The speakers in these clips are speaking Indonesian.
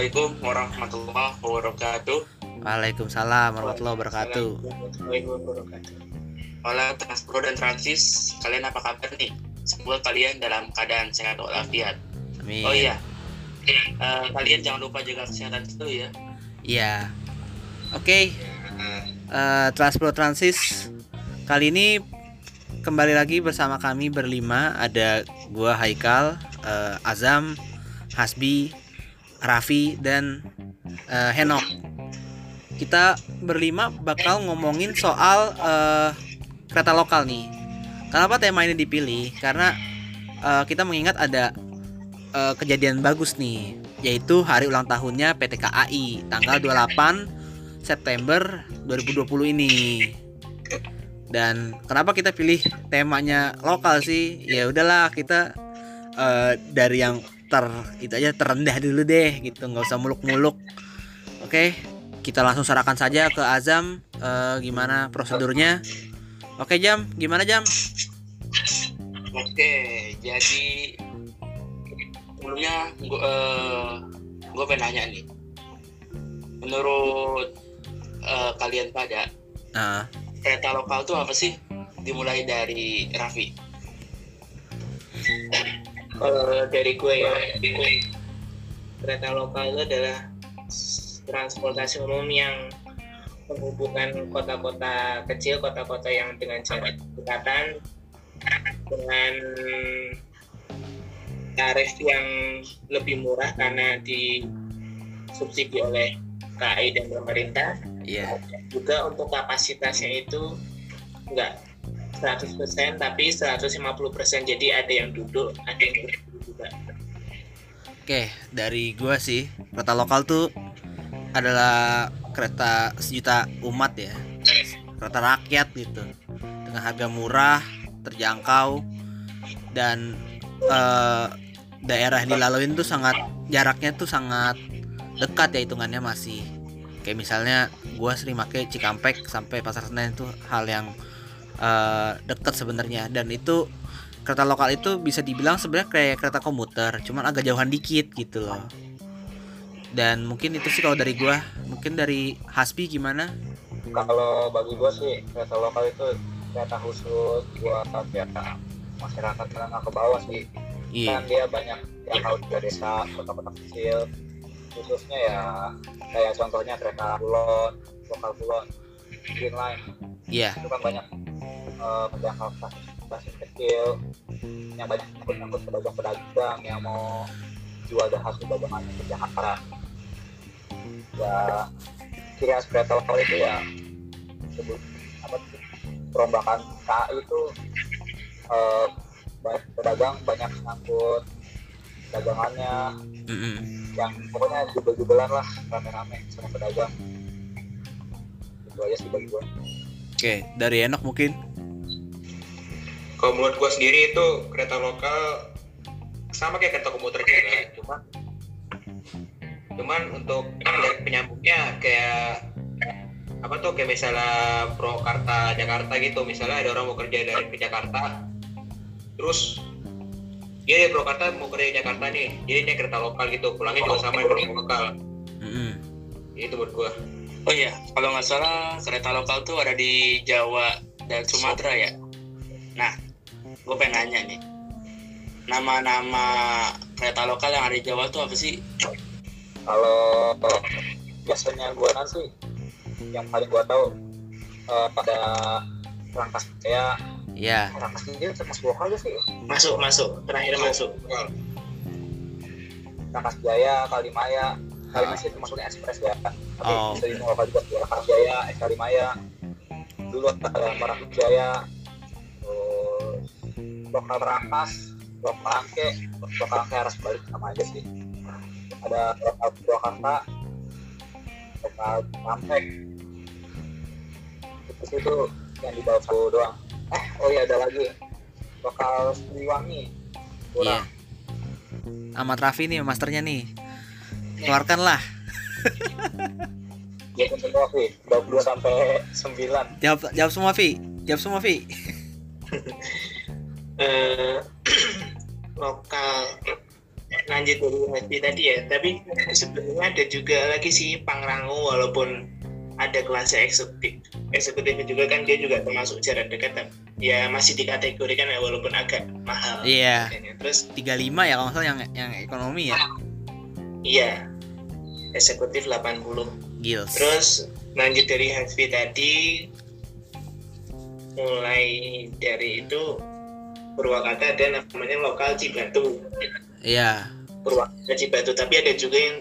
Assalamualaikum warahmatullahi wabarakatuh. Waalaikumsalam warahmatullahi wabarakatuh. Halo Transpro dan Transis, kalian apa kabar nih? Semoga kalian dalam keadaan sehat walafiat. Amin. Oh iya, Eh, kalian jangan lupa jaga kesehatan dulu ya. Iya. Oke, eh, Transpro Transis kali ini kembali lagi bersama kami berlima ada gua Haikal, eh, Azam, Hasbi, Raffi dan eh, Henok. Kita berlima bakal ngomongin soal eh, kereta lokal nih. Kenapa tema ini dipilih? Karena eh, kita mengingat ada eh, kejadian bagus nih, yaitu hari ulang tahunnya PT KAI tanggal 28 September 2020 ini. Dan kenapa kita pilih temanya lokal sih? Ya udahlah kita eh, dari yang ter itu aja terendah dulu deh gitu, nggak usah muluk-muluk. Oke, kita langsung serahkan saja ke Azam eh, gimana prosedurnya. Oke Jam, gimana Jam? Oke, jadi sebelumnya gue gue pengen nanya nih. Menurut eh, kalian pada Nah, kereta lokal tuh apa sih? Dimulai dari Raffi. Kalau dari gue ya, kereta lokal itu adalah transportasi umum yang menghubungkan kota-kota kecil, kota-kota yang dengan jarak dekatan dengan tarif yang lebih murah karena disubsidi oleh KAI dan pemerintah. iya. Juga untuk kapasitasnya itu enggak 100% tapi 150% jadi ada yang duduk, ada yang berdiri juga. Oke, dari gua sih kereta lokal tuh adalah kereta sejuta umat ya, kereta rakyat gitu, dengan harga murah, terjangkau, dan eh, daerah yang dilaluin tuh sangat jaraknya tuh sangat dekat ya hitungannya masih. Kayak misalnya gua sering pakai Cikampek sampai Pasar Senen itu hal yang eh, dekat sebenarnya. Dan itu kereta lokal itu bisa dibilang sebenarnya kayak kereta komuter, cuman agak jauhan dikit gitu loh. Dan mungkin itu sih kalau dari gua, mungkin dari Hasbi gimana? kalau bagi gue sih kereta lokal itu kereta khusus buat ya masyarakat menengah ke bawah sih. Iya, kan dia banyak yang harus ke desa kota-kota kecil. Khususnya ya kayak contohnya kereta kulon lokal kulon green line. Iya, itu kan banyak eh, menjangkau stasiun kecil yang banyak nyangkut-nyangkut pedagang-pedagang yang mau jual dan hasil dagangannya ke Jakarta ya kereta lokal itu ya. Sebut apa perombakan KAI itu eh, banyak pedagang banyak nyangkut dagangannya. Yang pokoknya jubel-jubelan lah rame-rame sama pedagang. Itu aja sih bagi gue Oke, dari Enok mungkin. Kalau menurut gue sendiri itu kereta lokal sama kayak kereta komuter juga, cuman cuman untuk penyambungnya kayak apa tuh kayak misalnya Prokarta Jakarta gitu, misalnya ada orang mau kerja dari ke Jakarta, terus dia dari Purwakarta mau kerja di Jakarta nih, jadi dia kereta lokal gitu, pulangnya juga sama kereta lokal, Mm-mm. itu menurut gue. Oh iya, kalau nggak salah kereta lokal tuh ada di Jawa dan Sumatera ya. Nah, gue pengen nanya nih, nama-nama kereta lokal yang ada di Jawa tuh apa sih? kalau biasanya gue nanti yang paling gue tahu eh, pada rangkas kayak Iya, rangkas ini termasuk lokal gak sih? Masuk, masuk, terakhir masuk. rangkas jaya kalimaya. Kalimaya sih termasuknya ekspres ya. Tapi Oh. bisa dibilang lokal juga. Rangkas jaya kalimaya. Dulu ada merak jaya lokal rangkas lokal angke lokal angke harus balik sama aja sih ada lokal Purwakarta lokal Kampek itu itu yang di bawah satu doang eh oh iya ada lagi lokal Siliwangi iya. kurang Amat Raffi nih masternya nih. Keluarkanlah. dia pun semua sih 22 sampai 9 Jawab jawab semua Vi. Jawab semua Vi. Eh, lokal lanjut dari Happy tadi ya tapi sebenarnya ada juga lagi sih Pangrango walaupun ada kelasnya eksekutif eksekutif juga kan dia juga termasuk jarak dekat ya masih dikategorikan ya walaupun agak mahal Iya. harganya. terus 35 ya kalau salah yang yang ekonomi ya. iya eksekutif 80 Gils. terus lanjut dari Happy tadi mulai dari itu Purwakarta ada namanya lokal Cibatu Iya. Purwakarta Cibatu tapi ada juga yang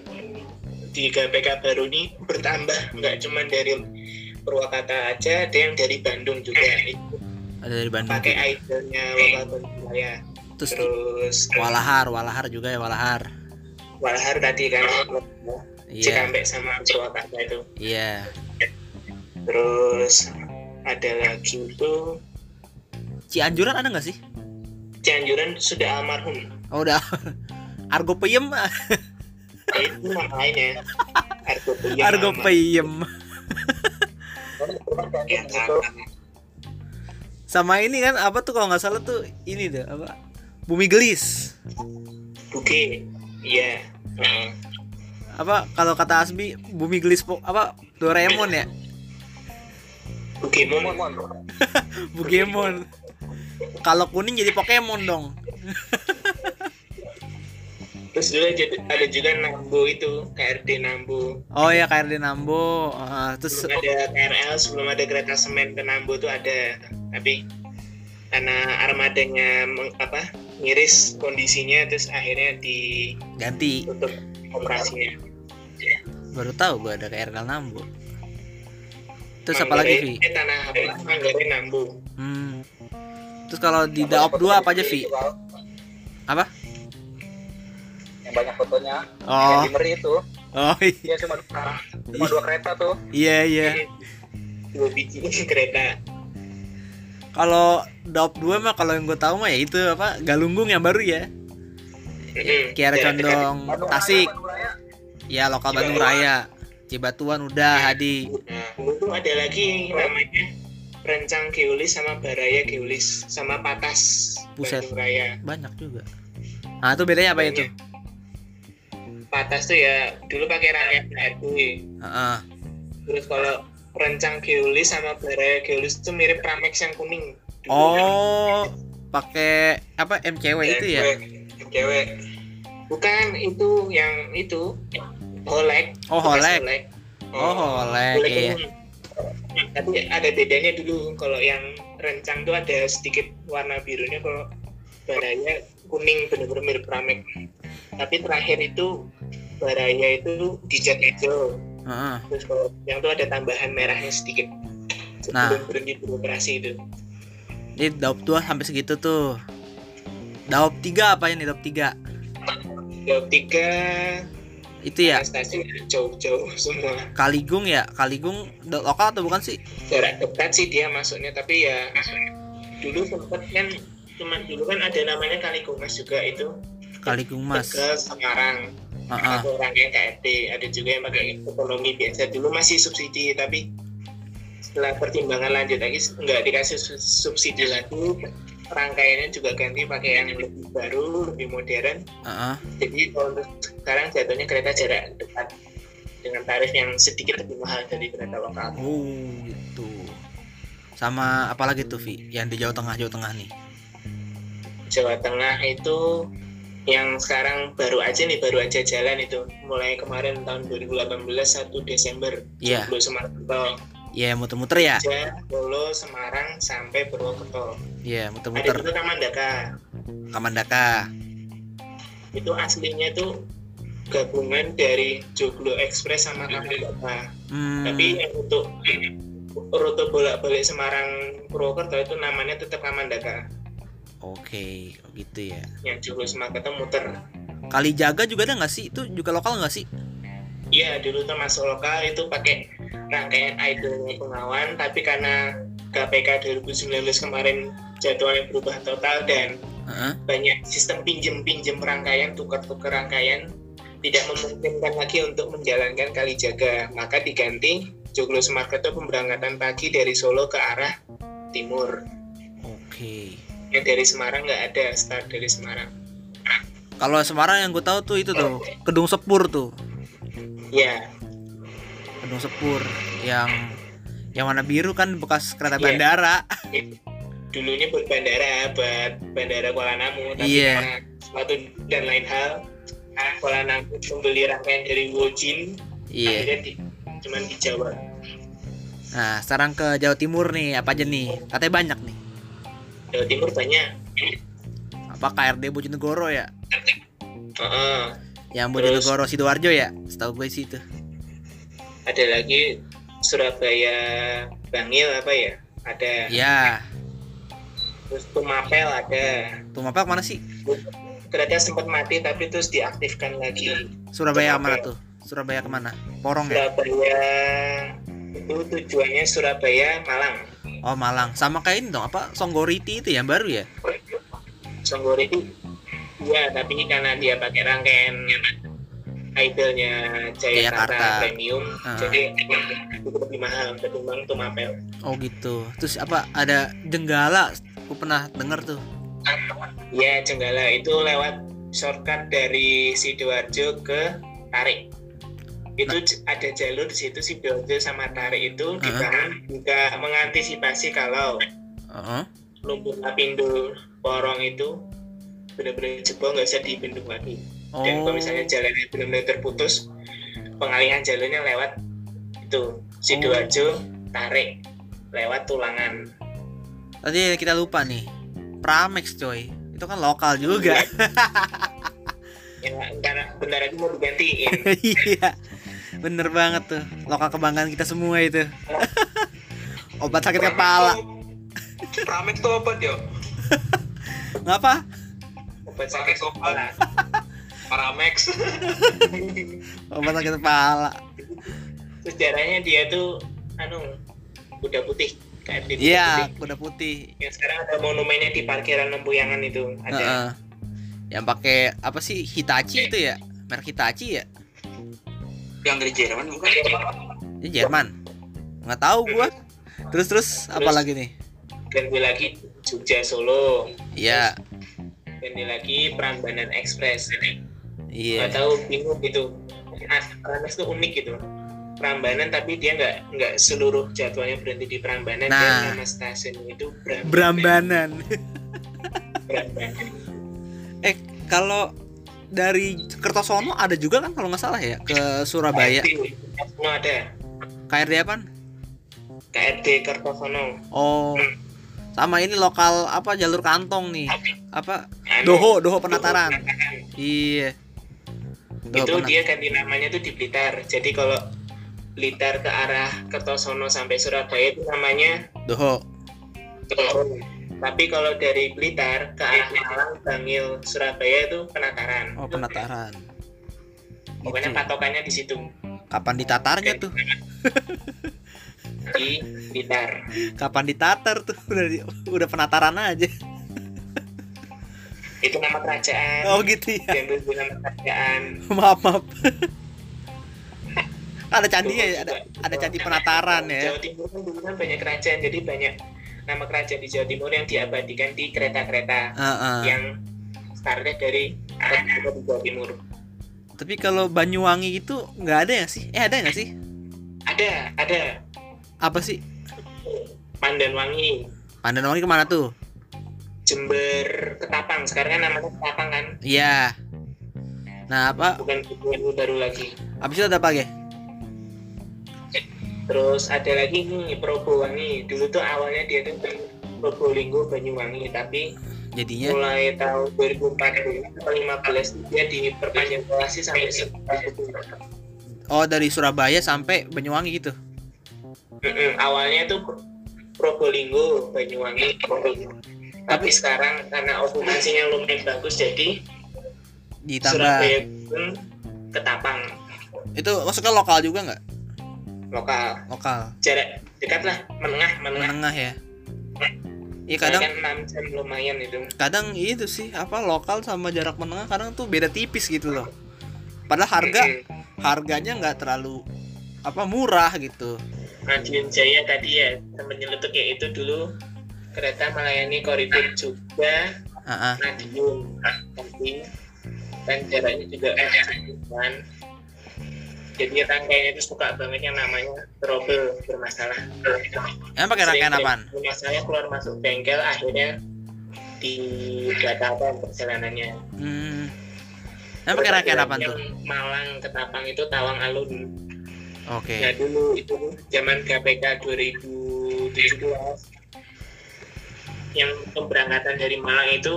di KPK baru ini bertambah nggak cuma dari Purwakarta aja ada yang dari Bandung juga itu Ada dari Bandung. pakai idolnya lokal Terus terus Walahar, Walahar juga ya Walahar. Walahar tadi kan Iya. Cikampek sama Purwakarta itu Iya. terus ada lagi itu Cianjuran ada nggak sih? Cianjuran sudah almarhum Oh udah. Argo Peyem, Nah, itu nama lainnya Argo Peyem Argo. Peyem. Ya, gitu. Sama ini kan apa tuh kalau nggak salah tuh ini tuh apa? Bumi Gelis. Buke iya Heeh. Apa kalau kata Asbi Bumi Gelis apa Doraemon ya? Pokemon Mon, Bugemon. Kalau kuning jadi Pokemon dong. terus dulu ada, juga Nambo itu KRD Nambo Oh ya KRD Nambo. Ah, terus sebelum ada KRL sebelum ada kereta semen ke Nambo itu ada tapi karena armadanya meng- apa miris kondisinya terus akhirnya ganti. ditutup operasinya Baru tahu gua ada KRD Nambo. Terus apa lagi Vi? Eh, tanah apa Manggarai Nambo Hmm. Terus kalau di Daop 2 apa aja Vi? Apa? Yang banyak fotonya. Yang Oh, di Meri itu. oh Dia cuma cuma dua kereta tuh. iya iya. dua biji kereta Kalau Daop 2 mah kalau yang gue tahu mah ya itu apa Galunggung yang baru ya. Kiara dekat. Condong, Tasik. Ya lokal Bandung Raya. Cibatuan udah Hadi. Nah, dulu tuh ada lagi namanya Rencang Geolis sama Baraya Geolis sama Patas. Bandung Raya. Banyak juga. Nah, itu bedanya apa itu? Patas tuh ya dulu pakai rangkaian HRW. Heeh. Terus kalau Rencang Geolis sama Baraya Geolis itu mirip Pramex yang kuning. Dulu kan. Oh, pakai apa MCW itu ya? Cewek. Bukan itu yang itu Holek. Oh, Holek. Oh, Holek, Holek iya. Tapi ada bedanya dulu kalau yang rencang tuh ada sedikit warna birunya kalau baraya kuning bener-bener mirip Pramex. Tapi terakhir itu baraya itu dicat hijau. Heeh. Terus kalau yang tuh ada tambahan merahnya sedikit. Nah. Berhenti beroperasi itu. Ini Daop 2 sampai segitu tuh. Daop 3 apa ini Daop 3? Jauh tiga Itu ya jauh-jauh semua. Kaligung ya? Kaligung lokal atau bukan sih? Jarak dekat sih dia masuknya tapi ya dulu sempet kan cuman dulu kan ada namanya Kaligungas juga itu Kaligung Mas. ke Semarang Heeh. atau orangnya KRD ada juga yang pakai ekonomi biasa dulu masih subsidi tapi setelah pertimbangan lanjut lagi nggak dikasih su- subsidi lagi rangkaiannya juga ganti pakai yang lebih baru lebih modern Heeh. jadi kalau untuk sekarang jatuhnya kereta jarak dekat dengan tarif yang sedikit lebih mahal dari kereta lokal Oh, gitu. Sama apa lagi tuh Vi? Yang di Jawa Tengah Jawa Tengah nih. Jawa Tengah itu yang sekarang baru aja nih baru aja jalan itu mulai kemarin tahun 2018 1 Desember Iya. Jomblo Semarang Ya muter-muter ya. Jogja, Solo, Semarang sampai Purwokerto. Iya Ada muter-muter. juga Kamandaka. Kamandaka. Itu aslinya tuh gabungan dari Joglo Express sama Kamandaka. Hmm. Tapi yang untuk rute bolak-balik Semarang Purwokerto itu namanya tetap Kamandaka. Oke, oh gitu ya. Yang Joglo Semarang itu muter. Kali Jaga juga ada nggak sih? Itu juga lokal nggak sih? Iya, dulu termasuk lokal itu pakai rangkaian idolnya pengawan, tapi karena KPK 2019 kemarin jadwalnya berubah total dan Heeh. banyak sistem pinjem-pinjem rangkaian, tukar-tukar rangkaian, tidak memungkinkan lagi untuk menjalankan kali jaga. Maka diganti Joglo Semarketo pemberangkatan pagi dari Solo ke arah timur. Oke. Yang dari Semarang nggak ada start dari Semarang. Kalau Semarang yang gue tahu tuh itu tuh Kedung Sepur tuh. Ya Kedung Sepur yang yang warna biru kan bekas kereta Iya. bandara. dulunya buat bandara buat bandara Kuala Namu tapi Iya. karena suatu dan lain hal Kuala Namu membeli rangkaian dari Wojin Iya. akhirnya di, cuman di Jawa Nah, sekarang ke Jawa Timur nih, apa aja nih? Katanya banyak nih. Jawa Timur banyak Apa KRD Bojonegoro ya? Heeh. Yang Bojonegoro Sidoarjo ya? Setahu gue sih itu. ada lagi Surabaya Bangil apa ya ada Ya, terus Tumapel ada tuh apa mana sih? kereta sempat mati tapi terus diaktifkan lagi Surabaya Tumapel. ke mana tuh? Surabaya ke mana? Porong ya? Surabaya itu tujuannya Surabaya Malang Oh Malang. Sama kayak ini dong apa? Songgoriti itu yang baru ya? Songgori itu ya tapi karena dia pakai rangkaian idolnya Jayakarta. Premium Ah. jadi lebih mahal ketimbang Tumapel Oh gitu. Terus apa? Ada Jenggala. Aku pernah denger tuh. ya Jenggala itu lewat shortcut dari Sidoarjo ke Tarik itu j- ada jalur di situ Sidoarjo sama Tarik itu dibangun juga mengantisipasi kalau Heeh. lumpur lapindo porong itu benar-benar jebol nggak bisa dibendung lagi dan kalau Oh. misalnya jalannya benar-benar terputus pengalihan jalurnya lewat itu Sidoarjo Tarik lewat Tulangan Tadi kita lupa nih. Pramex coy. Itu kan lokal juga. ya ntar bentar lagi mau digantiin Iya. Bener banget tuh. Lokal kebanggaan kita semua itu. Obat sakit kepala. Pramex tuh obat yo. Ngapa? Obat sakit kepala Paramex. Obat sakit kepala. sejarahnya dia tuh anu kuda putih KFD kuda Iya, putih. kuda putih. yang sekarang ada monumennya di parkiran Lempuyangan itu ada Heeh. Yang pakai apa sih Hitachi itu ya? Merek Hitachi ya? Yang dari Jerman bukan? Ini Jerman. Nggak tahu gua. Terus terus apa Terus- lagi nih? ganti lagi Jogja Solo Iya, ganti lagi Prambanan Express iya. nggak tahu bingung gitu Prambanan itu unik gitu Prambanan tapi dia nggak nggak seluruh jadwalnya berhenti di Prambanan Nah. dan nama stasiunnya itu Brambanan. Prambanan Eh, kalau dari Kertosono ada juga kan kalau nggak salah ya ke Surabaya. KRD semua ada KRD apa? KRD Kertosono Oh. Sama ini lokal apa jalur kantong nih. Apa? Doho, Doho Penataran. Iya. Doho itu Penataran. dia ganti namanya tuh di Blitar jadi kalau Blitar ke arah Kertosono sampai Surabaya itu namanya Doho. Doho tapi kalau dari Blitar ke arah Malang Bangil Surabaya itu Penataran Oh, Penataran. pokoknya Gitu. patokannya di situ Kapan ditatarnya tuh? di Blitar Kapan ditatar tuh? Udah di- udah penataran aja. itu nama kerajaan. Oh gitu ya. diambil nama kerajaan. Maaf maaf. Ada candi ya? Ada ada candi penataran ya? Jawa Timur kan dulu kan banyak kerajaan. Jadi banyak nama kerajaan di Jawa Timur yang diabadikan di kereta-kereta Heeh. yang startnya dari arah timur di Jawa Timur. Tapi kalau Banyuwangi itu nggak ada ya sih? Eh ada nggak sih? Ada ada apa sih? Pandanwangi Pandanwangi ke mana tuh? Jember Ketapang. Sekarang kan namanya Ketapang kan? Iya. Nah apa? Bukan bukan baru lagi. Habis itu ada apa ya terus ada lagi nih Probowangi dulu tuh awalnya dia tuh dari Probolinggo Banyuwangi. Tapi jadinya? mulai tahun 2014 atau 15 dia diperpanjang durasi sampai Surabaya. oh dari Surabaya sampai Banyuwangi gitu Mm-mm, awalnya tuh Probolinggo Banyuwangi. Probolinggo. tapi sekarang karena okupasinya lumayan bagus jadi ditambah. Surabaya pun Ketapang. Itu maksudnya lokal juga nggak? Lokal. Lokal. Jarak dekat lah menengah menengah. Menengah ya? Iya kadang kan 6 jam lumayan itu. kadang itu sih apa lokal sama jarak menengah kadang tuh beda tipis gitu loh. Padahal harga Mm-mm. harganya nggak terlalu apa murah gitu Madiun Jaya tadi ya sempat nyeletuk ya itu dulu kereta melayani koridor juga ah. Madiun tapi kan jaraknya juga kan jadi rangkaiannya itu suka banget yang namanya trouble bermasalah Emang pakai rangkaian apaan? bermasalah keluar masuk bengkel akhirnya dibatalkan perjalanannya Hmm. Emang pakai rangkaian apaan tuh? yang Malang ke Tapang itu Tawang Alun Oke. Nah dulu itu zaman KPK 2017 yang pemberangkatan dari Malang itu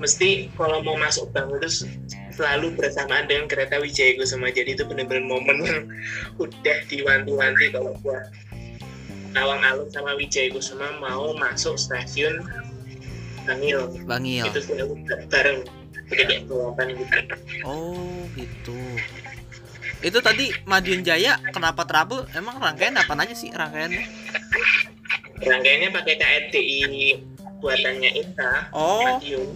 mesti kalau mau masuk bank itu selalu bersamaan dengan kereta Wijaya Kusuma jadi itu benar-benar momen yang udah diwanti-wanti kalau buat Tawang Alun sama Wijaya Kusuma mau masuk stasiun Bangil Bangil. itu selalu bareng begitu gitu Oh, gitu. Itu tadi Madiun Jaya kenapa trouble? Emang rangkaian apa aja sih rangkaiannya? rangkaiannya pakai KRTI buatannya Inka Oh, Madiun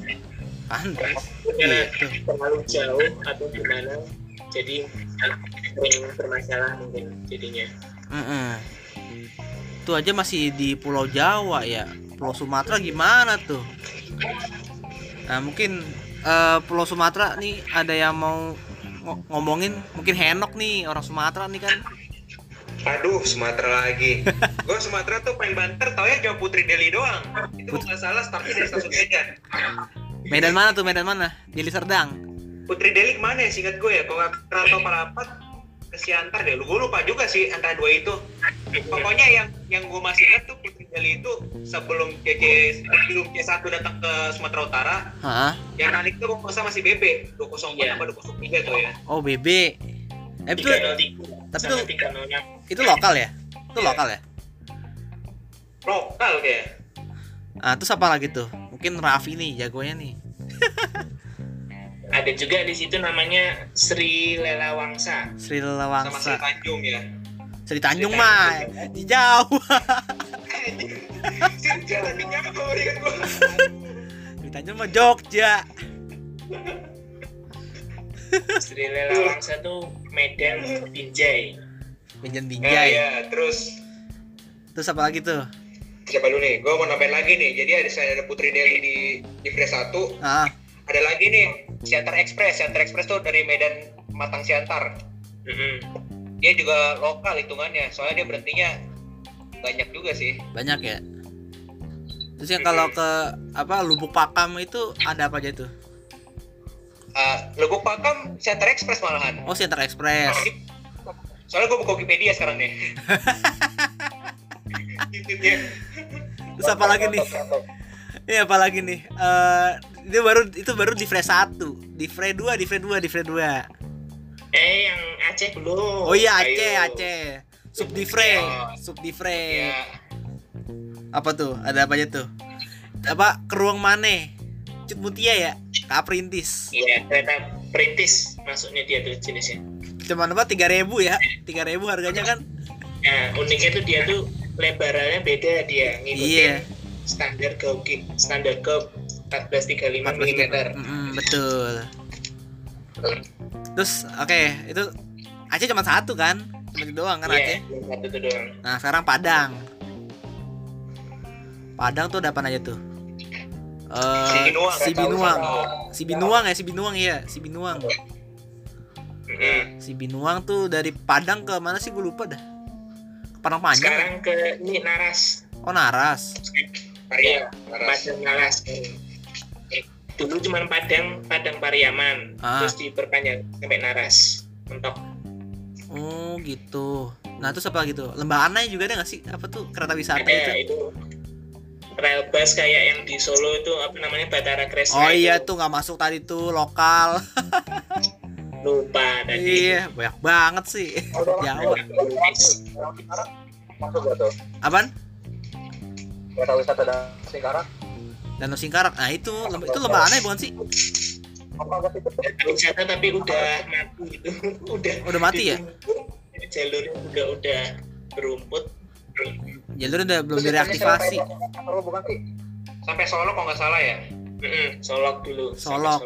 pantas. karena Gitu. terlalu jauh atau gimana jadi sering bermasalah mungkin jadinya Mm-mm. Itu aja masih di Pulau Jawa ya. Pulau Sumatera gimana tuh? Nah, mungkin eh, Pulau Sumatera nih ada yang mau ngo- ngomongin mungkin Henok nih orang Sumatera nih kan. Aduh, Sumatera lagi. gue Sumatera tuh pengen banter, tau ya Jawa Putri Deli doang. Itu Put- nggak salah startnya dari stasiun Medan. Medan mana tuh? Medan mana? Deli Serdang. Putri Deli ke mana ya singkat gue ya? Kalau nggak Keraton Parapat ke Siantar deh. Lu gue lupa juga sih antara dua itu. Pokoknya yang yang gue masih ingat tuh Deli itu sebelum JJ sebelum C1 datang ke Sumatera Utara, Hah? yang kalau nggak salah masih BB 204 Iya. apa 203 tuh ya. Oh, BB. Eh, itu 303 tapi 306 itu lokal ya? Itu lokal ya? Lokal kayak. Ah, terus apa lagi tuh? Mungkin Raffi nih jagonya nih. ada juga di situ namanya Sri Lela Wangsa Sri sama Sri. Tanjung ya. Sri Tanjung Sri mah Tanjung. di Jawa. Sri Tanjung apa gue ingat gue. Sri Tanjung mah Jogja. Sri Lela Wangsa tuh Medan Binjai Nah, Binjai. ya, terus Terus apa lagi tuh? siapa dulu nih? Gue mau nambahin lagi nih. Jadi ada saya ada Putri Deli di di Free 1. Ah, Ada lagi nih Siantar Express. Siantar Express tuh dari Medan Matang Siantar. Mm-mm. Dia juga lokal hitungannya. Soalnya dia berhentinya banyak juga sih. banyak ya. Terus yang kalau ke apa Lubuk Pakam itu ada apa aja tuh? Uh, Lubuk Pakam Siantar Express malahan. Oh, Center Express. Soalnya gue buka Wikipedia sekarang nih. Terus apa lagi nih? Ini apa lagi nih? Eh, itu baru itu baru di Free 1, di Free 2, di Free 2, di Free 2. eh yang Aceh belum Oh iya Aceh, Ayo. Aceh. Sub di Free, Oh. sub di Free. Ya, Apa tuh? Ada apa aja tuh? Apa ke ruang mana? Cut Mutia ya? Kaprintis. iya kereta perintis masuknya dia tuh jenisnya Cuman apa 3000 ya? 3000 harganya kan? nah uniknya tuh dia tuh lebarannya beda dia ngikutin Iya. standar gauge standar gauge 1435 mm 14 Mm, betul. Terus oke, itu Aceh cuma satu kan? Cuma itu doang kan Aceh? Iya, yang satu tuh doang. Nah, sekarang Padang. Padang tuh ada apa aja tuh? Eh, Sibinuang, si nggak tahu Binuang, si Binuang ya, si Binuang iya, si Binuang. Si Binuang tuh dari Padang ke mana sih gue lupa dah. Ke Padang Panjang. Sekarang ke ini Naras. Oh Naras. Karya. Padang Naras. Eh, Dulu cuma Padang Padang Pariaman, Ah. terus diperpanjang sampai Naras. Mentok. Oh gitu. Nah terus apa gitu? Lembah Anai juga ada nggak sih? Apa tuh kereta wisata Ada itu? itu rel bus kayak yang di Solo itu apa namanya Batara Kresna Oh itu. iya tuh nggak masuk tadi tuh lokal. lupa tadi iya banyak banget sih. Gak tuh? Apaan? Kereta wisata dan Singkarak. Danau Singkarak. Nah itu itu lembah Anai bukan sih? Apa gak itu? wisata tapi udah mati gitu udah Udah mati ya? jalurnya udah udah berumput Jalur udah belum direaktivasi. Kalau bukan sih. Sampai Solo kalau nggak salah ya. Solok dulu Solok.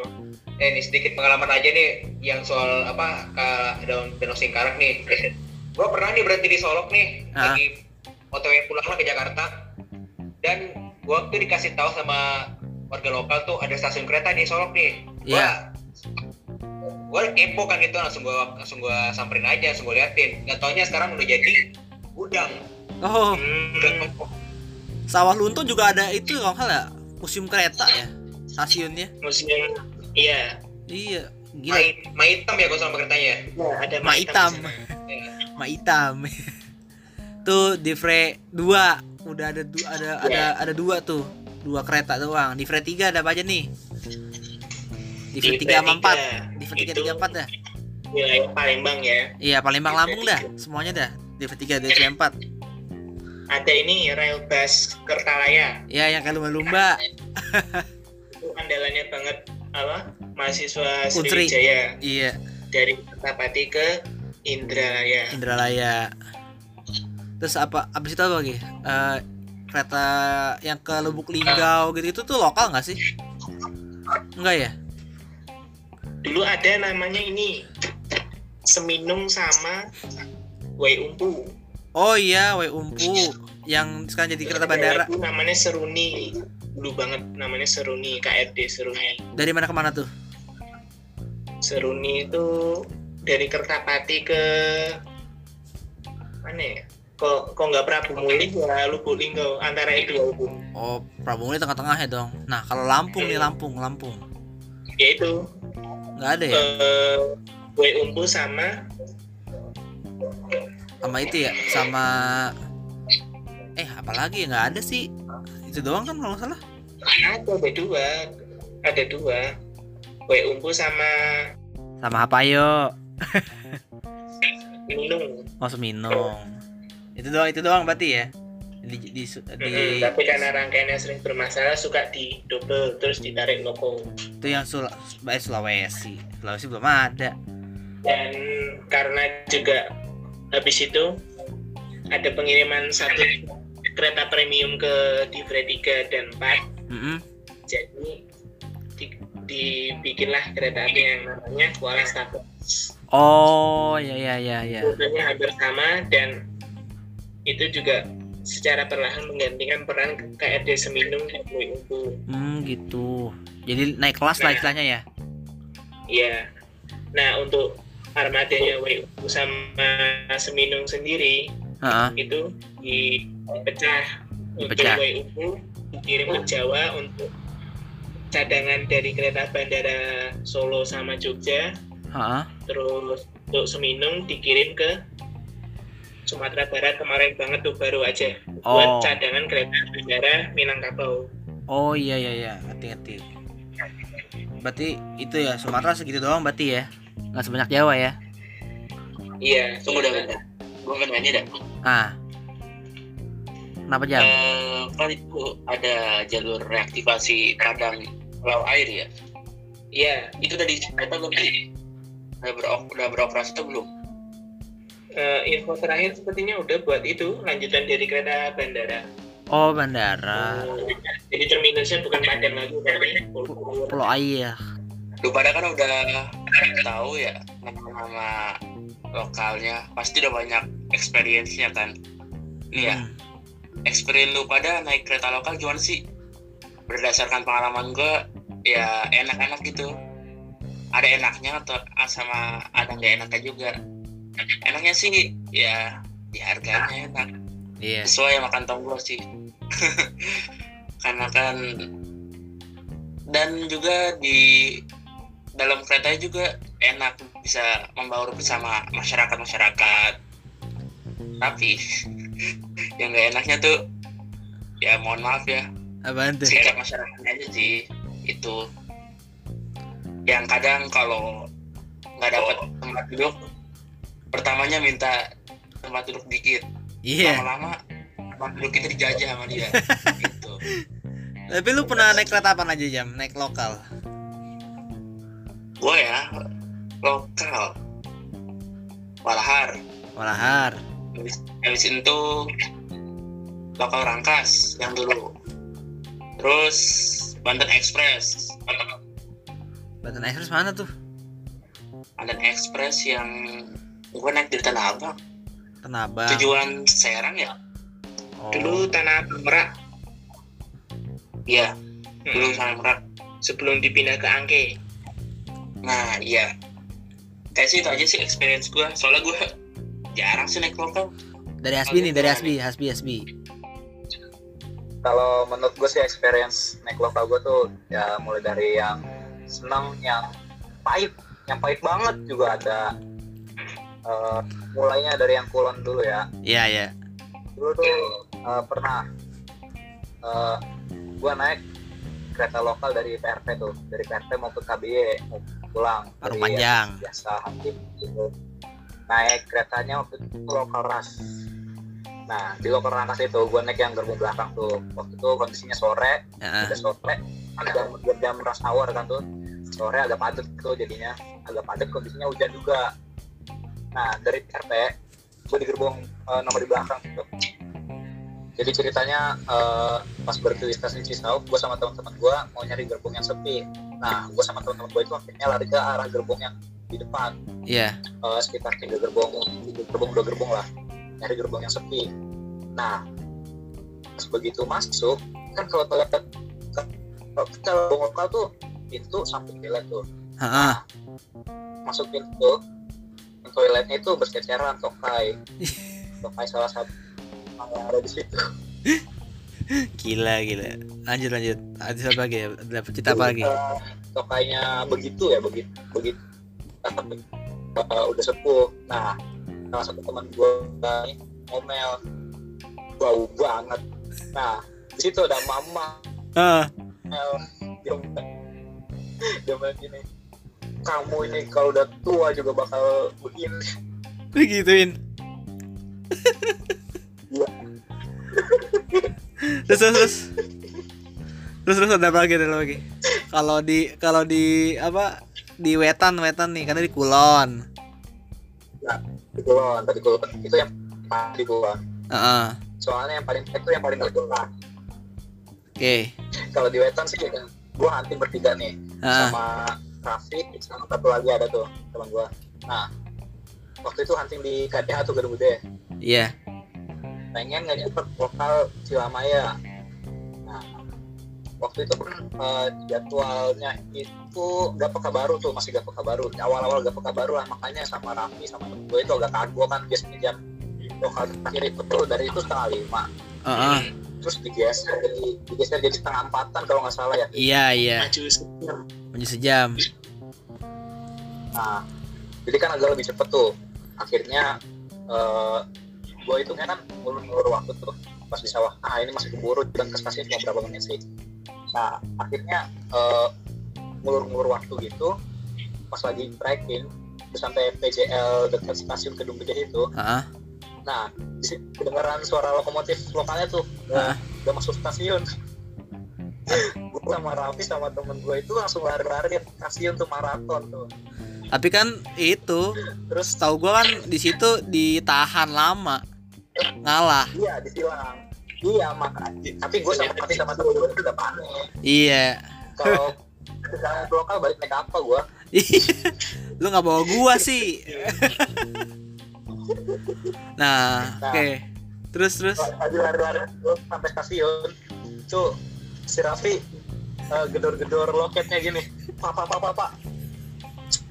Eh, ini sedikit pengalaman aja nih yang soal apa ke Danau, Danau Singkarak nih. gue pernah nih berhenti di Solok nih, Ah. lagi OTW pulang lah ke Jakarta. Dan gua tuh dikasih tahu sama warga lokal tuh ada stasiun kereta di Solok nih. Iya. gue kepo kan gitu langsung gue langsung gue samperin aja langsung gue liatin nggak taunya sekarang udah jadi gudang Oh, Hmm, sawah lunto juga ada itu kalau nggak salah ya, museum kereta ya stasiunnya. museum iya Iya, ma, gila. ma hitam ya gue sama keretanya Ya, ada Ma hitam. Ya. Ma hitam. tuh di Fre 2 udah ada du- ada ada ada dua tuh. Dua kereta doang. Di Fre 3 ada apa aja nih? Di Fre 3 sama 4. Di Fre 3 itu 3 4 dah. wilayah Palembang ya Iya, Palembang Lampung dah. Semuanya dah. Di Fre 3 di Fre 4. ada ini rail bus Kertalaya Iya, yang kayak lumba-lumba. itu andalannya banget apa mahasiswa. Sriwijaya Iya, dari Kertapati ke Indralaya Indralaya. Terus apa abis itu apa lagi? Eh, kereta yang ke Lubuk Linggau gitu itu tuh lokal nggak sih? Enggak ya? Dulu ada namanya ini Seminung sama Wai Umpu Oh iya, Wei Umpu yang sekarang jadi kereta bandara. Itu namanya Seruni dulu banget namanya Seruni KRD Seruni Dari mana ke mana tuh? Seruni itu dari Kertapati ke mana ya kok kok nggak Prabu Muli ya Lubuk Linggau antara itu ya Oh, Prabu Muli tengah-tengah ya dong. Nah, kalau Lampung nih Lampung, Lampung. ya itu Nggak ada ya? eh Wai Umpu sama Sama itu ya, sama eh apalagi ya nggak ada sih. Itu doang kan kalau nggak salah. ada ada dua ada dua Wai Umpu sama Sama apa yo? Minung Oh, Seminung. Itu doang, itu doang berarti ya. Di, di, di, Mm-mm, tapi karena rangkaiannya sering bermasalah suka di double terus ditarik loko itu yang Sul eh, Sulawesi. Sulawesi belum ada. dan karena juga habis itu ada pengiriman satu kereta premium ke Divre 3 dan 4 Mm-mm. jadi di- dibikinlah kereta api yang namanya Kuala Status Oh, ya ya ya ya. Hampir sama dan itu juga secara perlahan menggantikan peran KRD Seminung dan Wai Umpu Hmm, gitu. Jadi naik kelas lah Nah. istilahnya ya. Iya. Nah untuk armadanya Wai Umpu sama Seminung sendiri Heeh. itu dipecah untuk Dipecah. Wai Umpu dikirim ke Jawa untuk cadangan dari kereta bandara Solo sama Jogja Heeh. terus untuk Seminung dikirim ke Sumatera Barat kemarin banget tuh baru aja Oh. buat cadangan kereta bandara Minangkabau Oh iya iya iya, ngerti-ngerti. Berarti itu ya Sumatera segitu doang berarti ya. Nggak sebanyak Jawa ya. iya Tunggu dah bentar. Gue kan nanya dah. Ah. Kenapa jam? Eh, kan itu ada jalur reaktivasi padang laut air ya. iya Itu udah di kereta belum sih? Udah, berop- udah beroperasi atau belum? Eh, info terakhir sepertinya udah buat itu lanjutan dari kereta bandara Oh, bandara. jadi terminusnya bukan Padang lagi tapi Pulau. Pulau Air. Lu pada kan udah tahu ya nama-nama lokalnya. Pasti udah banyak experience-nya kan. Nih ya, Hmm. experience lu pada naik kereta lokal gimana sih? Berdasarkan pengalaman gue, ya enak-enak gitu. Ada enaknya atau sama ada nggak enaknya juga. Enaknya sih ya di harganya enak. Iya. Sesuai sama kantong gue sih. Karena kan dan juga di dalam kereta juga enak bisa membaur bersama masyarakat-masyarakat. Tapi yang nggak enaknya tuh ya mohon maaf ya Apaan tuh? sikap masyarakatnya aja sih itu yang kadang kalau nggak dapat tempat duduk pertamanya minta tempat duduk dikit Iya. lama-lama tempat duduk itu dijajah sama dia gitu Tapi lu pernah naik kereta apa aja jam? Naik lokal. gue ya lokal Walahar Walahar. habis, habis itu lokal Rangkas yang dulu terus Banten Express Banten Express mana tuh? Banten Express yang gue naik dari Tanah Abang. Tanah Abang. tujuan Serang ya? Oh. dulu tanah Merak. Iya dulu Hmm, Tanah Merak. Sebelum dipindah ke Angke. Nah iya. Kayak sih itu aja sih experience gue soalnya gue jarang sih naik lokal Dari Hasbi nih, dari Hasbi, Hasbi, Hasbi. kalau menurut gue sih experience naik lokal gue tuh ya mulai dari yang senang yang pahit. Yang pahit banget juga ada Eh, mulainya dari yang kulon dulu ya. Iya, iya. dulu tuh eh, pernah eh gue naik kereta lokal dari PRP tuh dari PRP mau ke KBY mau pulang. Parung Dari panjang. yang biasa hakim gitu. Naik keretanya waktu itu lokal ras. Nah di lokal ras itu gue naik yang gerbong belakang tuh. Waktu itu kondisinya sore udah sore kan jam, jam, jam rush hour kan tuh. Sore agak padat tuh jadinya. Agak padat kondisinya hujan juga nah dari RT gue di gerbong eh, nomor di belakang gitu. Jadi ceritanya eh, pas berhenti di Cisauk gue sama teman-teman gue mau nyari gerbong yang sepi. Nah gue sama teman-teman gue itu akhirnya lari ke arah gerbong yang di depan. Iya. eh, sekitar tiga gerbong tiga gerbong dua gerbong lah. Nyari gerbong yang sepi. Nah pas begitu masuk kan kalau toilet kalau gerbong lokal tuh pintu samping toilet tuh. Heeh. masuk pintu toiletnya itu berceceran tokai. Tokai salah satu yang ada di situ. Gila, gila. Lanjut, lanjut. Ada apa lagi? Ya? Dapat cerita apa lagi? Tokainya begitu ya begitu begitu Eh, udah sepuh. Nah salah satu teman gue ngomel. Bau banget. Nah di situ ada mama. Dia ngomel. Dia ngomel gini kamu ini kalau udah tua juga bakal begini digituin. Iya. terus terus terus. Terus terus ada apa lagi ada lagi? Kalau di kalau di apa? Di wetan wetan nih karena di kulon. Di kulon tadi kulon. Itu yang paling di kulon Heeh. soalnya yang paling itu yang paling bergerak oke. Kalau di wetan sih gue hunting bertiga nih Ah, sama Raffi sama satu lagi ada tuh teman gue nah waktu itu hunting di KDH tuh Gedung Gede iya. Pengen ngejemput lokal Cilamaya. Nah waktu itu pun eh, jadwalnya itu gak peka baru tuh masih gak peka baru awal-awal gak peka baru lah makanya sama Raffi sama temen gue itu agak kagum kan biasanya jam lokal terakhir itu tuh dari itu setengah lima. Heeh. terus digeser jadi digeser jadi setengah empatan kalau nggak salah ya. Iya iya. Maju maju sejam Nah, jadi kan agak lebih cepet tuh. Akhirnya eh gue hitungnya kan ngulur-ngulur waktu tuh pas di sawah. Ah ini masih keburu dan ke stasiun cuma berapa menit sih. Nah akhirnya eh ngulur-ngulur waktu gitu. Pas lagi trekking terus sampai PJL dekat stasiun Kedung Gede itu. Heeh. Nah kedengeran suara lokomotif lokalnya tuh. Udah, udah masuk stasiun. Gue sama Raffi sama temen gue itu langsung lari-lari ke stasiun tuh maraton tuh. tapi kan itu Terus tahu gua kan di situ ditahan lama ngalah Iya, ditilang. Iya, makanya. Tapi gue sama tapi sama temen gue udah panik. iya Kalau misalnya lokal balik naik apa gue? lu nggak bawa gua sih nah oke terus terus Lagi lari-lari gue sampai stasiun. Tuh si Raffi eh, gedor-gedor loketnya gini. Pak, pak, pak, pak, pak.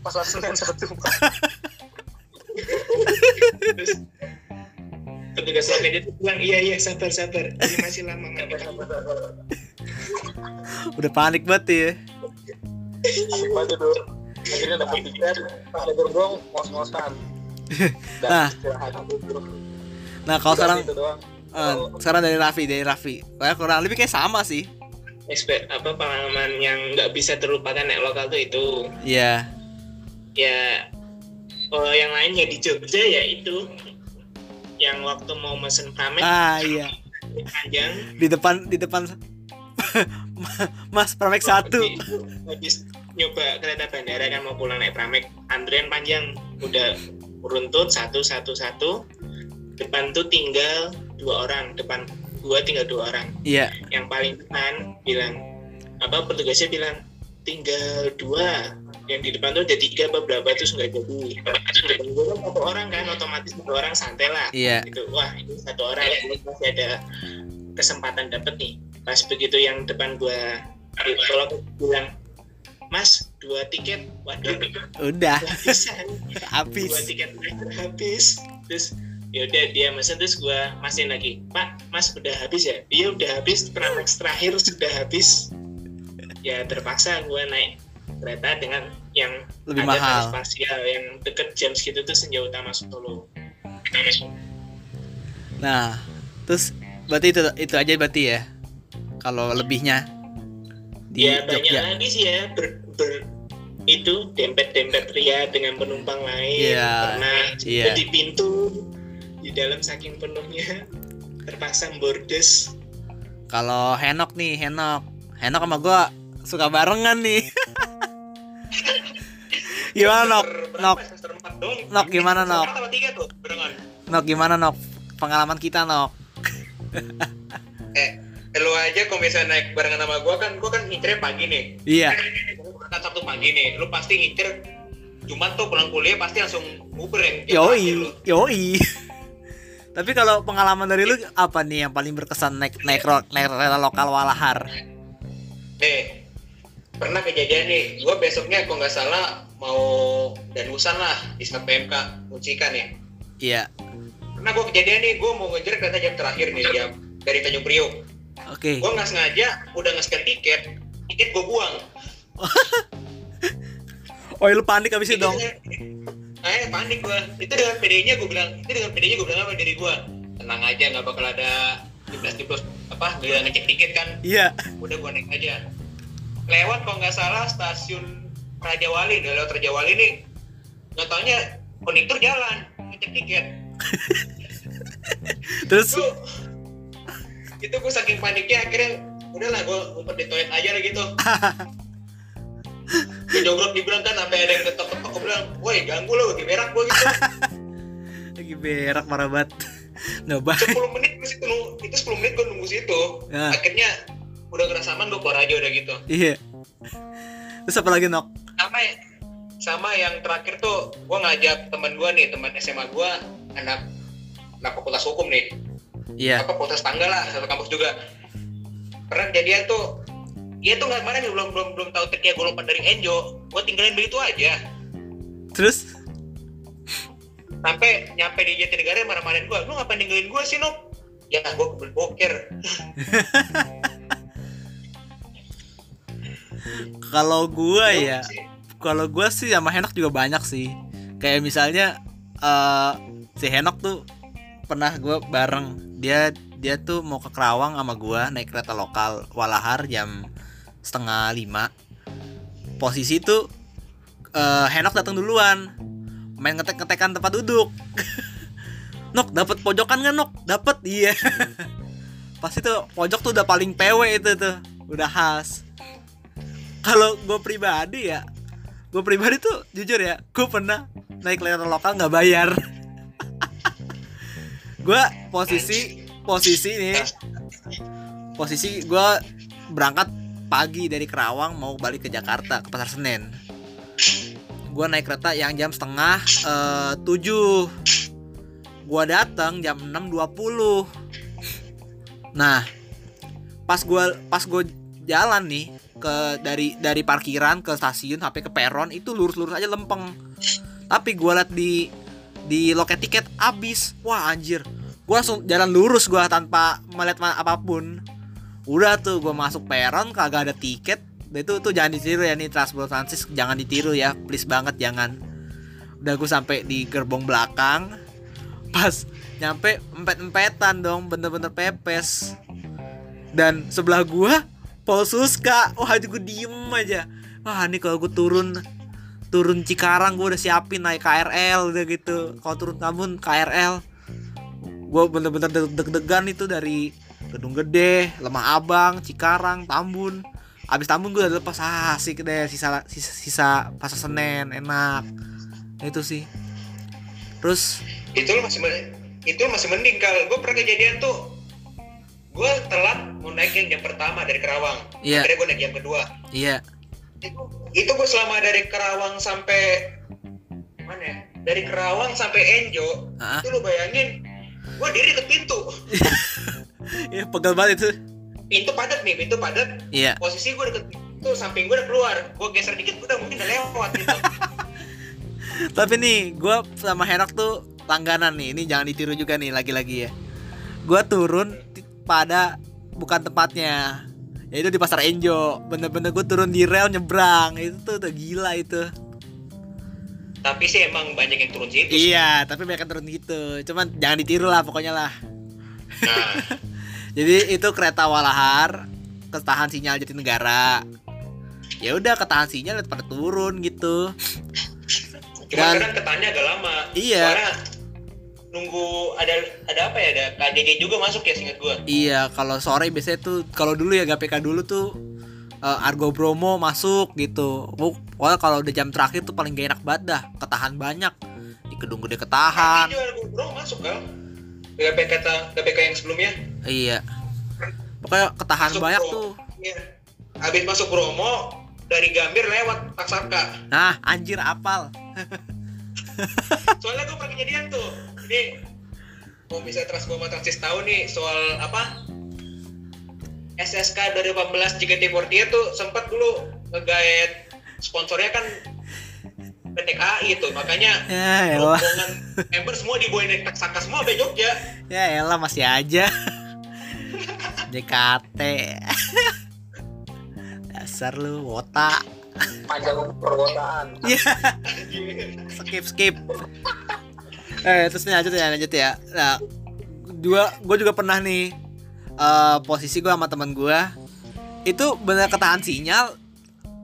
Pas langsung yang satu. Pak. terus petugas lokal itu bilang iya iya sabar sabar ini masih lama nggak apa-apa udah panik banget ya Asik banget tuh. Akhirnya dapat tiket, ada gerbong, ngos-ngosan. Nah. nah kalau sekarang gitu doang. eh, sekarang dari Raffi dari Raffi kayak kurang lebih kayak sama sih Expe- apa pengalaman yang nggak bisa terlupakan naik lokal tuh itu. Iya. Ya kalau yang lain ya di Jogja ya itu. Yang waktu mau mesen pamit ah iya. Panjang. Di depan di depan Mas Pramek satu. Habis- habis nyoba kereta bandara kan mau pulang naik Pramek antrian panjang. Udah beruntut satu satu satu. Depan tuh tinggal dua orang depan gua tinggal dua orang. Iya. Yang paling depan bilang apa petugasnya bilang tinggal dua yang di depan tuh ada tiga apa berapa terus nggak jadi. Depan kan satu orang kan otomatis satu orang santai lah. Iya. Gitu. Wah ini satu orang ini masih ada kesempatan dapet nih. Pas begitu yang depan gua kalau bilang mas dua tiket. Waduh. Udah. Habis. Dua tiket habis. Terus ya udah dia mesen terus gue masin lagi. Pak mas udah habis ya? Iya udah habis. Pramex terakhir sudah habis. Ya terpaksa gue naik kereta dengan yang Lebih ada mahal. tarif parsial yang deket jam segitu tuh senja utama Solo. Nah terus berarti itu itu aja berarti ya? Kalau lebihnya di ya banyak Jogja. lagi sih ya. Ber, ber- itu dempet-dempet ria dengan penumpang lain. Iya, pernah iya. di pintu di dalam saking penuhnya. Terpaksa bordes. Kalau Henok nih Henok. Henok sama gua suka barengan nih. Gimana Nok? Nok. Nok, gimana, Nok? Nok gimana Nok? Pengalaman kita Nok? Eh, lu aja kalau misalnya naik barengan sama gua kan, gua kan ngincernya pagi nih. iya. Berangkat Sabtu pagi nih, lu pasti ngincer Jumat tuh pulang kuliah pasti langsung Uber yang yoi yoi tapi kalau pengalaman dari lu apa nih yang paling berkesan naik naik naik kereta lokal Walahar Nih, pernah kejadian nih, gua besoknya kalau nggak salah mau danusan lah di PMK Mucikan ya. iya Pernah gua kejadian nih, gua mau ngejar kereta jam terakhir nih jam dari Tanjung Priok. oke Gua nggak sengaja udah nge-scan tiket, tiket gua buang. oh lu panik abis itu dong Eh panik gua. Itu dengan PD-nya gua bilang, itu dengan PD-nya gua bilang apa dari gua? Tenang aja, nggak bakal ada jeblos-jeblos apa, bilang ngecek tiket kan. iya Udah gua naik aja. Lewat kalau nggak salah stasiun Raja Wali, udah lewat Raja Wali nih. Nggak taunya kondektur jalan ngecek tiket. terus Itu itu gua saking paniknya akhirnya udahlah gua ngumpet di toilet aja lah gitu. Gue jogrok dibilang kan sampai ada yang ketok-ketok. Gue bilang, woi ganggu lo, lagi berak gua gitu. lagi berak marah banget. Nggak baik 10 menit gue situ itu 10 menit gue nunggu situ. Ya. akhirnya udah ngerasa aman gue keluar aja udah gitu. Iya. Terus apa lagi Nok? Sama sama yang terakhir tuh gue ngajak teman gue nih teman SMA gue anak anak fakultas hukum nih. Iya. Apa fakultas tangga lah satu kampus juga. Pernah kejadian tuh dia tuh nggak kemarin belum belum belum tahu triknya gue lompat dari Enjo. Gue tinggalin begitu aja. Terus? Sampai nyampe di Jatinegara marah-marahin gue lu ngapain ninggalin gue sih Nok ya gue kebel boker kalau gua ya kalau gua sih sama Henok juga banyak sih. Kayak misalnya eh si Henok tuh pernah gua bareng. Dia dia tuh mau ke Kerawang sama gua naik kereta lokal Walahar jam setengah lima. Posisi tuh eh Henok datang duluan. Main ngetek ngetekan tempat duduk. Nok dapat pojokan nggak Nok? Dapat iya. Pas itu pojok tuh udah paling PW itu tuh. Udah khas. Kalau gue pribadi ya gue pribadi tuh jujur ya gue pernah naik kereta lokal nggak bayar. Gue posisi posisi nih posisi gue berangkat pagi dari Kerawang mau balik ke Jakarta ke Pasar Senen. Gue naik kereta yang jam setengah eh, tujuh. Gue datang jam 6.20 nah pas gue pas gue jalan nih ke dari dari parkiran ke stasiun sampai ke peron itu lurus-lurus aja lempeng. Tapi gue liat di di loket tiket abis. Wah anjir. Gue langsung jalan lurus gue tanpa melihat apa pun udah tuh gue masuk peron kagak ada tiket. Udah itu tuh jangan ditiru ya nih transport transis jangan ditiru ya please banget jangan. Udah gue sampai di gerbong belakang pas nyampe empet empetan dong bener-bener pepes. Dan sebelah gua Polsuska wah itu gue diem aja. Wah ini kalau gue turun turun Cikarang gue udah siapin naik KRL udah gitu. Kalau turun Tambun KRL gue bener-bener deg- deg-degan itu dari Gedung Gede Lemah Abang Cikarang Tambun. Abis Tambun gue udah lepas. Ah, asik deh sisa sisa, sisa Pasar Senen enak. Itu sih. Terus? Itu masih men- itu masih mending kalau gue pernah kejadian tuh. Gue telat mau naik yang jam pertama dari Kerawang. Iya. akhirnya gue naik jam kedua. Iya. Itu itu gue selama dari Kerawang sampai mana ya? Dari Kerawang sampai Enjo Ah. itu lo bayangin gue diri ke pintu ya pegel banget itu pintu padat nih pintu padat iya posisi gue deket tuh samping gue udah keluar gue geser dikit udah mungkin udah lewat gitu Tapi nih, gua sama Herak tuh langganan nih. Ini jangan ditiru juga nih lagi-lagi ya. Gua turun pada bukan tempatnya. Yaitu di Pasar Enjo. Bener-bener gue turun di rel nyebrang. Itu tuh udah gila itu. tapi sih emang banyak yang turun situ sih. Iya, tapi mereka turun gitu. Cuman jangan ditiru lah pokoknya lah. nah Jadi itu kereta Walahar ketahan sinyal Jatinegara. Ya udah ketahan sinyal pada turun gitu. cuma Dan- kadang ketanya agak lama Iya. soalnya nunggu ada ada apa ya ada KDG juga masuk ya singkat gue Iya, kalau sore biasanya tuh kalau dulu ya GPK dulu tuh eh, Argo Bromo masuk gitu. Pok- Pokoknya kalau udah jam terakhir tuh paling gak enak banget dah, ketahan banyak. Di gedung gede ketahan. Tadi juga bro masuk kan GPK GPK yang sebelumnya Iya. Pokoknya ketahan Masuk banyak Bromo. tuh. Iya. Habis masuk Bromo dari Gambir lewat Taksaka. Nah, anjir apal. Soalnya gue pernah kejadian tuh. Ini kalau misalnya Transforma Transis tahu nih soal apa? SSK 2018 JKT48 tuh sempat dulu ngegaet sponsornya kan PT KAI tuh makanya Ya elah. rombongan member semua dibawain dari Taksaka semua sampai Jogja Ya elah masih aja. JKT. Dasar lu wota. panjang perkotaan Iya. skip skip eh terus nih lanjut ya lanjut ya nah dua gue juga pernah nih eh, posisi gue sama teman gue itu benar ketahan sinyal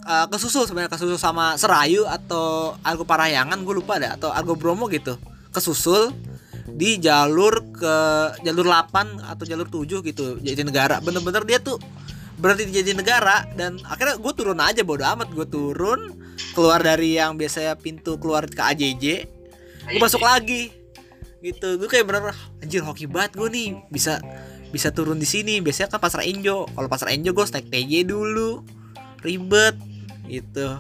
eh, kesusul sebenarnya kesusul sama Serayu atau Argo Parahyangan gue lupa ada atau Argo Bromo gitu. Kesusul di jalur ke jalur 8 atau jalur 7 gitu jadi negara bener-bener dia tuh berhenti di jadi negara dan akhirnya gue turun aja bodo amat. Gue turun keluar dari yang biasanya pintu keluar ke AJJ gue masuk lagi. Gitu gue kayak bener anjir hoki banget gue nih. Bisa bisa turun di sini. Biasanya kan pasar Enjo. Kalau pasar Enjo gue naik TJ dulu. Ribet gitu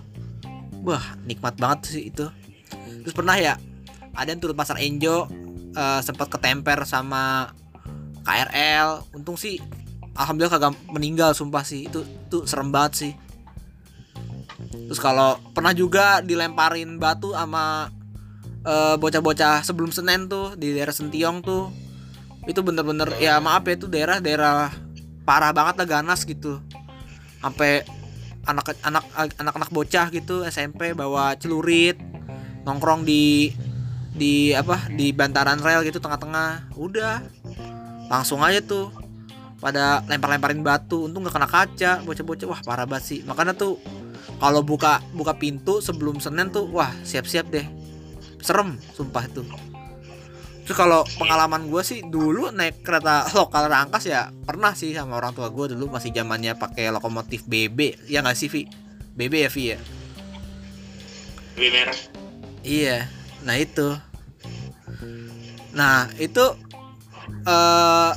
wah nikmat banget sih itu. Terus pernah ya ada yang turun pasar Enjo eh, sempat ketemper sama KRL untung sih alhamdulillah kagak meninggal sumpah sih. Itu tuh serem banget sih. Terus kalau pernah juga dilemparin batu sama eh, bocah-bocah sebelum Senen tuh di daerah Sentiong tuh. Itu bener-bener ya maaf ya itu daerah daerah parah banget lah ganas gitu. Sampai anak anak anak-anak bocah gitu SMP bawa celurit nongkrong di di apa di bantaran rel gitu tengah-tengah. Udah langsung aja tuh pada lempar-lemparin batu. Untung nggak kena kaca bocah-bocah. Wah parah banget sih. Makanya tuh kalau buka buka pintu sebelum Senin tuh wah siap-siap deh. Serem sumpah itu terus kalau pengalaman gue sih dulu naik kereta lokal rangkas ya pernah sih sama orang tua gue dulu masih zamannya pakai lokomotif BB ya nggak sih Vi BB ya Vi ya Lebih merah. Iya, nah itu. Nah itu, eh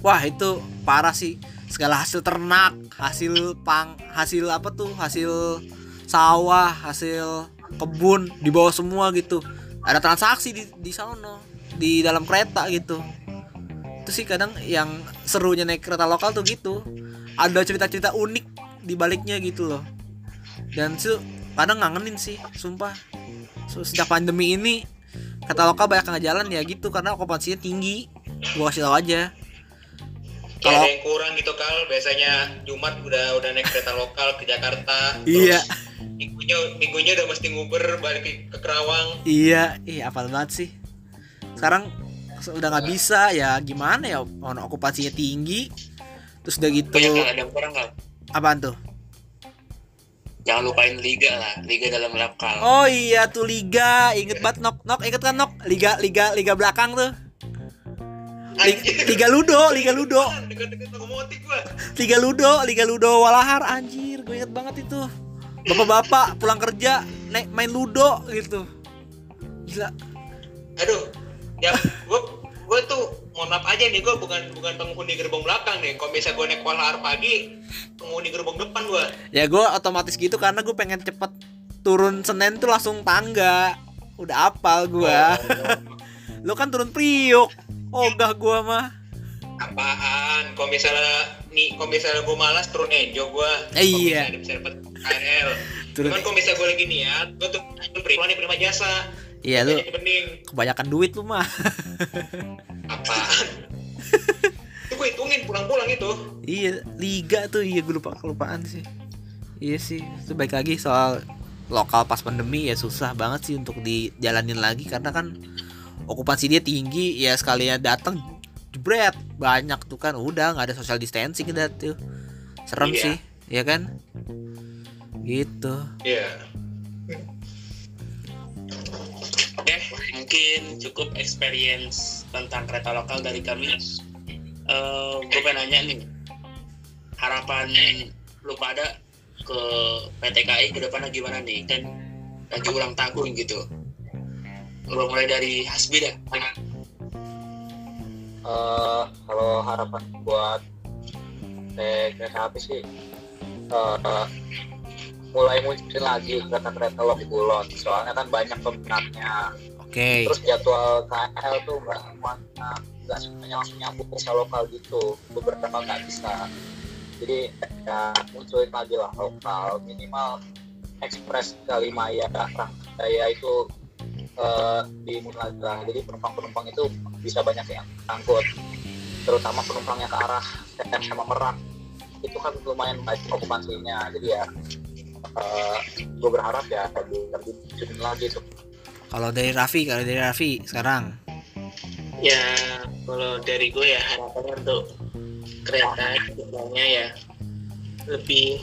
wah itu parah sih. Segala hasil ternak, hasil pang, hasil apa tuh, hasil sawah, hasil kebun dibawa semua gitu. Ada transaksi di di sana, di dalam kereta gitu. Itu sih kadang yang serunya naik kereta lokal tuh gitu. Ada cerita-cerita unik di baliknya gitu loh. Dan itu kadang ngangenin sih, sumpah. So, sejak pandemi ini kata lokal banyak nggak jalan ya gitu karena okupansinya tinggi gua kasih tau aja Kalau- ada yang kurang gitu kal biasanya Jumat udah udah naik kereta lokal ke Jakarta Iya. terus minggunya minggunya udah mesti nguber balik ke, ke Kerawang iya iya apa banget sih sekarang udah nggak bisa ya gimana ya ono okupansinya tinggi. Terus udah gitu ada kurang apaan tuh? Jangan lupain liga lah, liga dalam lap kal. oh iya tuh liga. Inget banget nok. Nok inget kan nok? Liga liga liga belakang tuh. Liga, liga ludo liga ludo. Liga ludo liga ludo walahar. Anjir gue inget banget itu. Bapak-bapak pulang kerja naik main ludo gitu. Gila. Aduh ya gua gua tuh mohon maaf aja nih gua bukan bukan penghuni gerbong belakang nih. Kalau misalnya gua naik Walahar pagi penghuni gerbong depan gua. Ya gue otomatis gitu karena gue pengen cepet turun Senin tuh langsung tangga. Udah apal gue Oh. lu kan turun Priuk. Ogah gue mah. Apaan? Kalau misalnya nih kalau misalnya gue malas turun enjo gue Eh, iya. bisa dapat KRL Turun. cuman kalau misalnya gue lagi niat gue tuh prima nih prima jasa Iya lu bening. kebanyakan duit lu mah. apaan? Itu gue hitungin pulang-pulang itu. Iya, liga tuh. Iya gue lupa kelupaan sih. Iya sih, itu baik lagi soal lokal pas pandemi ya susah banget sih untuk dijalanin lagi karena kan okupansi dia tinggi ya sekalinya datang jebret. Banyak tuh kan. Udah nggak ada social distancing udah tuh. Serem Iya. sih. Ya kan? Gitu. Iya. Oke, mungkin cukup experience tentang kereta lokal dari kami. Eh, gue pengen nanya nih, harapan lu pada ke PT KAI ke depannya gimana nih? Kan lagi ulang tahun gitu. Gue mulai dari Hasbi dah. Eh, kalau harapan buat eh, kereta api sih eh, mulai muncul lagi kereta-kereta low kulon soalnya kan banyak peminatnya oke. Terus jadwal KL tuh nggak nggak semuanya langsung nyambung ke lokal gitu. Beberapa nggak bisa. Jadi ya munculin lagi lah lokal. Minimal ekspres Kalimaya Rangkaya itu eh, dimulai lagi lah. Jadi penumpang-penumpang itu bisa banyak yang angkut. Terutama penumpang yang ke arah TM sama Merak. Itu kan lumayan banyak okupansinya. Jadi ya gue berharap ya lebih lebih lagi tuh kalau dari Raffi kalau dari Raffi sekarang? Ya kalau dari gue ya harapannya untuk kereta ke depannya ya lebih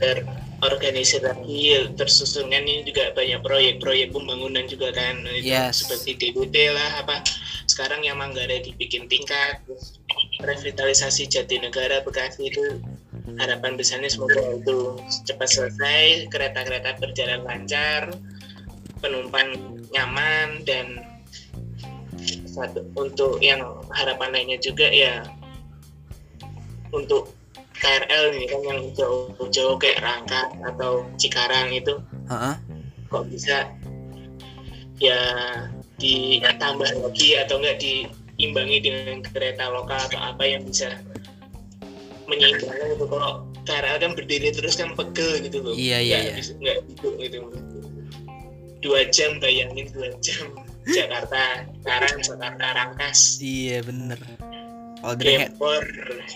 terorganisir lagi ya, tersusunnya nih juga banyak proyek-proyek pembangunan juga kan. Itu Yes. seperti DBT lah apa. Sekarang yang Manggarai dibikin tingkat revitalisasi Jatinegara Bekasi itu harapan besarnya semoga itu cepat selesai kereta-kereta berjalan lancar penumpang nyaman dan satu untuk yang harapan lainnya juga ya untuk KRL ini kan yang jauh-jauh kayak Rangka atau Cikarang itu Heeh. kok bisa ya ditambah lagi atau enggak diimbangi dengan kereta lokal atau apa yang bisa menyeimbangkan itu kalau KRL kan berdiri terus kan pegel gitu loh Iya, iya, Nggak iya. duduk gitu dua jam bayangin dua jam. Jakarta sekarang Jakarta Rangkas. Iya bener. Depor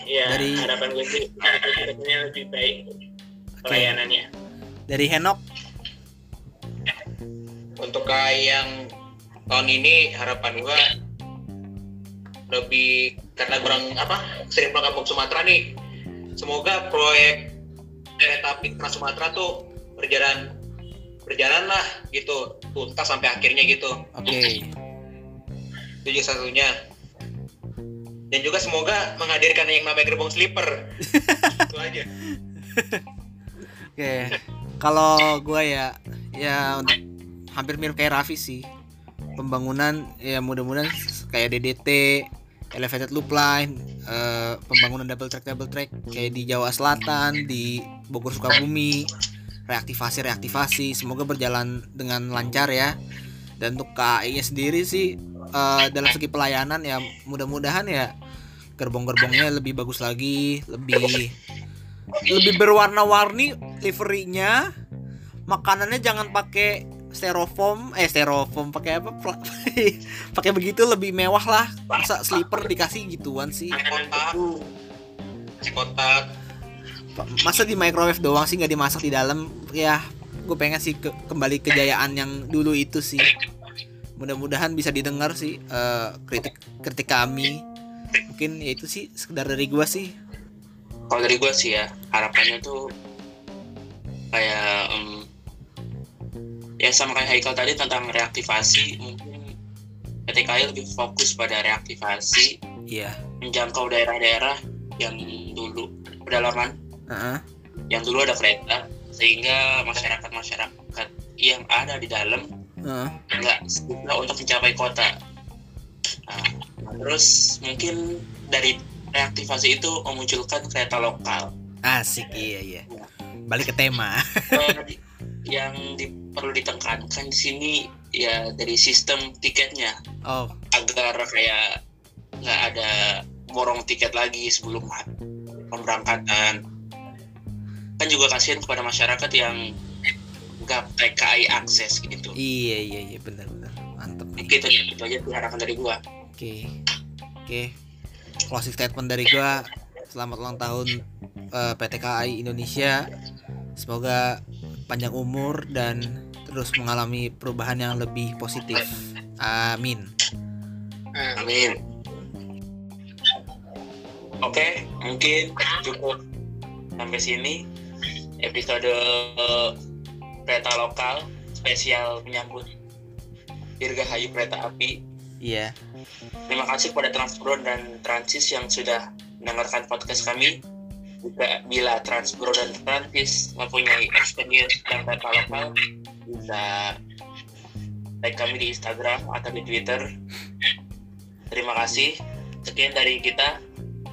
ya Dari- harapan gue sih harapannya lebih baik pelayanannya. Dari Henok? Untuk kayak yang tahun ini harapan gua lebih karena kurang apa sering pulang kampung Sumatera nih semoga proyek kereta api Trans Sumatera tuh berjalan berjalan lah gitu tuntas sampai akhirnya gitu. Oke. Itu juga satunya. Dan juga semoga menghadirkan yang namanya gerbong sleeper. Itu aja. Oke, kalau gua ya ya hampir mirip kayak Raffi sih. Pembangunan ya mudah-mudahan kayak DDT, elevated loop line, eh, pembangunan double track double track kayak di Jawa Selatan, di Bogor Sukabumi, reaktivasi reaktivasi, semoga berjalan dengan lancar ya. Dan untuk KAI -nya sendiri sih eh, dalam segi pelayanan ya mudah-mudahan ya gerbong-gerbongnya lebih bagus lagi, lebih lebih berwarna-warni liverynya makanannya jangan pakai styrofoam eh styrofoam pakai apa? Pakai begitu lebih mewah lah masa sleeper dikasih gituan sih? Kotak masa di microwave doang sih nggak dimasak di dalam? Ya gue pengen sih ke- kembali kejayaan yang dulu itu sih. Mudah-mudahan bisa didengar sih eh, kritik kritik kami. Mungkin ya itu sih sekedar dari gua sih. Kalau dari gue sih ya harapannya tuh kayak em, ya sama kayak Haikal tadi tentang reaktivasi mungkin PT KAI lebih fokus pada reaktivasi iya. menjangkau daerah-daerah yang dulu pedalaman Heeh. yang dulu ada kereta sehingga masyarakat masyarakat yang ada di dalam nggak susah untuk mencapai kota. Nah, terus mungkin dari reaktivasi itu memunculkan kereta lokal. Asik iya iya. Balik ke tema. Yang di- perlu ditekankan di sini ya dari sistem tiketnya. Oh. Agar kayak nggak ada borong tiket lagi sebelum pemberangkatan kan juga kasihan kepada masyarakat yang nggak TKI akses gitu. Iya iya iya benar-benar mantep. Nih. gitu ya itu aja harapan dari gua. Oke. Oke. Closing statement dari gua. Selamat ulang tahun eh, PT KAI Indonesia. Semoga panjang umur dan terus mengalami perubahan yang lebih positif. Amin. Amin. Oke, mungkin cukup sampai sini episode kereta lokal spesial menyambut Dirgahayu Kereta Api. Iya. Terima kasih kepada Transpro dan Transis yang sudah mendengarkan podcast kami. Jika bila Transpro dan Transis mempunyai experience tentang kereta lokal, bisa like kami di Instagram atau di Twitter. Terima kasih. Sekian dari kita.